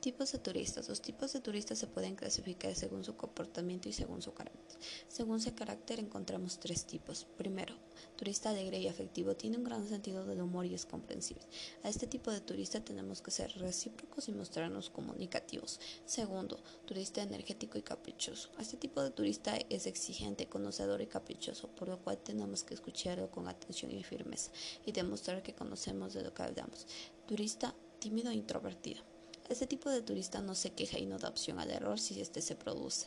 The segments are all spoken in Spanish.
Tipos de turistas. Los tipos de turistas se pueden clasificar según su comportamiento y según su carácter. Según su carácter encontramos tres tipos. Primero, turista alegre y afectivo tiene un gran sentido del humor y es comprensible. A este tipo de turista tenemos que ser recíprocos y mostrarnos comunicativos. Segundo, turista energético y caprichoso. A este tipo de turista es exigente, conocedor y caprichoso, por lo cual tenemos que escucharlo con atención y firmeza y demostrar que conocemos de lo que hablamos. Turista tímido e introvertido. Este tipo de turista no se queja y no da opción al error si este se produce.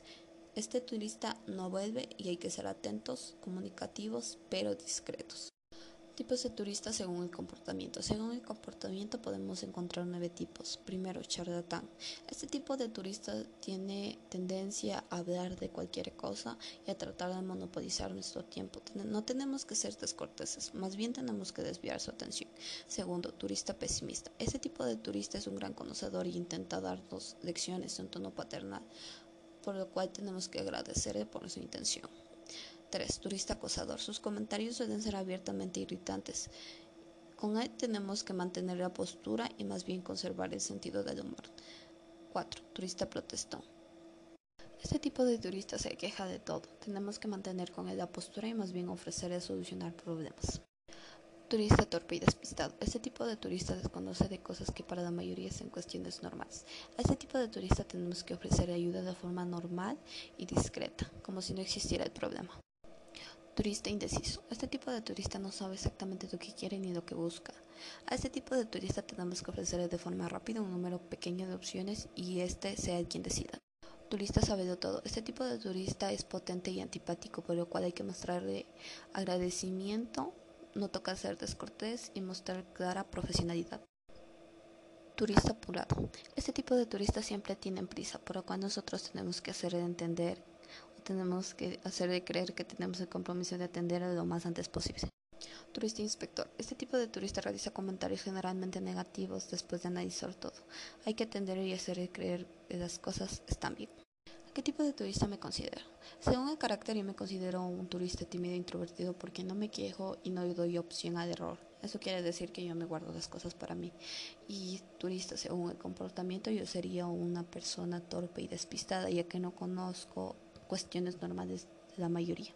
Este turista no vuelve y hay que ser atentos, comunicativos, pero discretos. Tipos de turistas según el comportamiento. Según el comportamiento podemos encontrar nueve tipos. Primero, charlatán. Este tipo de turista tiene tendencia a hablar de cualquier cosa y a tratar de monopolizar nuestro tiempo. No tenemos que ser descorteses, más bien tenemos que desviar su atención. Segundo, turista pesimista. Este tipo de turista es un gran conocedor y intenta darnos lecciones en tono paternal, por lo cual tenemos que agradecerle por su intención. 3. Turista acosador. Sus comentarios suelen ser abiertamente irritantes. Con él tenemos que mantener la postura y más bien conservar el sentido del humor. 4. Turista protestón. Este tipo de turista se queja de todo. Tenemos que mantener con él la postura y más bien ofrecerle solucionar problemas. Turista torpe y despistado. Este tipo de turista desconoce de cosas que para la mayoría son cuestiones normales. A este tipo de turista tenemos que ofrecer ayuda de forma normal y discreta, como si no existiera el problema. Turista indeciso. Este tipo de turista no sabe exactamente lo que quiere ni lo que busca. A este tipo de turista tenemos que ofrecerle de forma rápida un número pequeño de opciones y este sea quien decida. Turista sabe de todo. Este tipo de turista es potente y antipático, por lo cual hay que mostrarle agradecimiento, no toca ser descortés y mostrar clara profesionalidad. Turista apurado. Este tipo de turista siempre tiene prisa, por lo cual nosotros tenemos que hacerle entender tenemos que hacer de creer que tenemos el compromiso de atender lo más antes posible. Turista inspector. Este tipo de turista realiza comentarios generalmente negativos después de analizar todo. Hay que atender y hacer de creer que las cosas están bien. ¿Qué tipo de turista me considero? Según el carácter yo me considero un turista tímido e introvertido porque no me quejo y no doy opción al error. Eso quiere decir que yo me guardo las cosas para mí. Y turista, según el comportamiento, yo sería una persona torpe y despistada ya que no conozco cuestiones normales de la mayoría.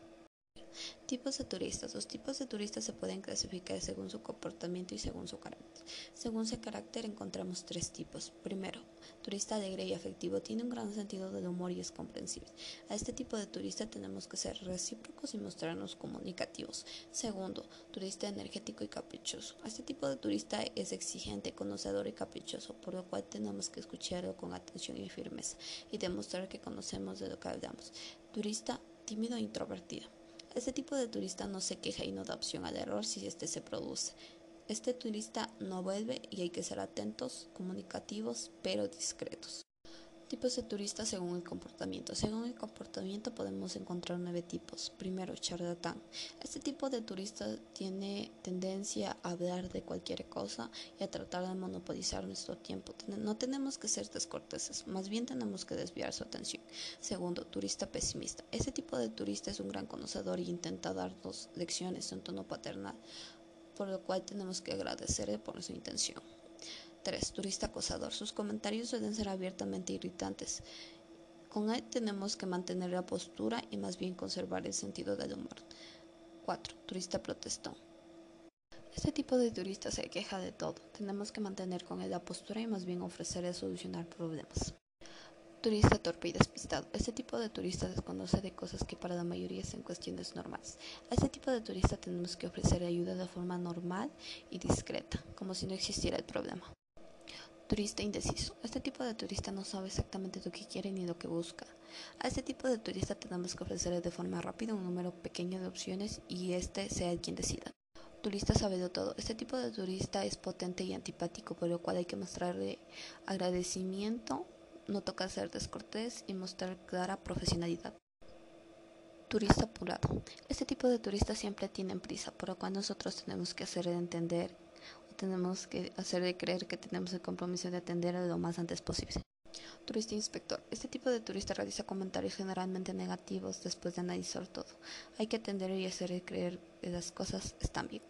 Tipos de turistas. Los tipos de turistas se pueden clasificar según su comportamiento y según su carácter. Según su carácter encontramos tres tipos. Primero, turista alegre y afectivo tiene un gran sentido del humor y es comprensible. A este tipo de turista tenemos que ser recíprocos y mostrarnos comunicativos. Segundo, turista energético y caprichoso. A este tipo de turista es exigente, conocedor y caprichoso, por lo cual tenemos que escucharlo con atención y firmeza y demostrar que conocemos de lo que hablamos. Turista tímido e introvertido. Este tipo de turista no se queja y no da opción al error si este se produce. Este turista no vuelve y hay que ser atentos, comunicativos, pero discretos. Tipos de turistas según el comportamiento. Según el comportamiento podemos encontrar nueve tipos. Primero, charlatán. Este tipo de turista tiene tendencia a hablar de cualquier cosa y a tratar de monopolizar nuestro tiempo. No tenemos que ser descorteses, más bien tenemos que desviar su atención. Segundo, turista pesimista. Este tipo de turista es un gran conocedor y intenta darnos lecciones en tono paternal, por lo cual tenemos que agradecerle por su intención. 3. Turista acosador. Sus comentarios suelen ser abiertamente irritantes. Con él tenemos que mantener la postura y más bien conservar el sentido del humor. 4. Turista protestón. Este tipo de turista se queja de todo. Tenemos que mantener con él la postura y más bien ofrecerle solucionar problemas. Turista torpe y despistado. Este tipo de turista desconoce de cosas que para la mayoría son cuestiones normales. A este tipo de turista tenemos que ofrecer ayuda de forma normal y discreta, como si no existiera el problema. Turista indeciso. Este tipo de turista no sabe exactamente lo que quiere ni lo que busca. A este tipo de turista tenemos que ofrecerle de forma rápida un número pequeño de opciones y este sea quien decida. Turista sabe de todo. Este tipo de turista es potente y antipático, por lo cual hay que mostrarle agradecimiento, no toca ser descortés y mostrar clara profesionalidad. Turista apurado. Este tipo de turista siempre tiene prisa, por lo cual nosotros tenemos que hacerle entender tenemos que hacer de creer que tenemos el compromiso de atender lo más antes posible. Turista inspector. Este tipo de turista realiza comentarios generalmente negativos después de analizar todo. Hay que atender y hacer de creer que las cosas están bien.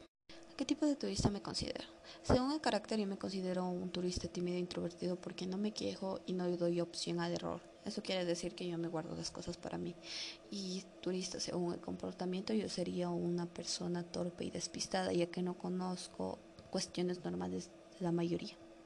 ¿Qué tipo de turista me considero? Según el carácter, yo me considero un turista tímido e introvertido porque no me quejo y no doy opción al error. Eso quiere decir que yo me guardo las cosas para mí. Y turista, según el comportamiento, yo sería una persona torpe y despistada, ya que no conozco cuestiones normales de la mayoría.